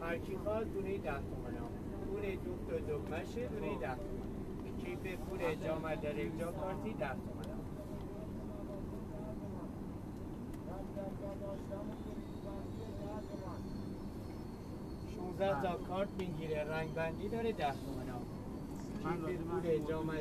پرکیکا دونه 10 تومن ها. دونه دوخت و دکمشه دونه 10 تومن کیپ پول جامع در اینجا کارتی 10 تومن ها. شونزده تا کارت می‌گیره. رنگ بندی داره 10 تومن ها کیف پول جامع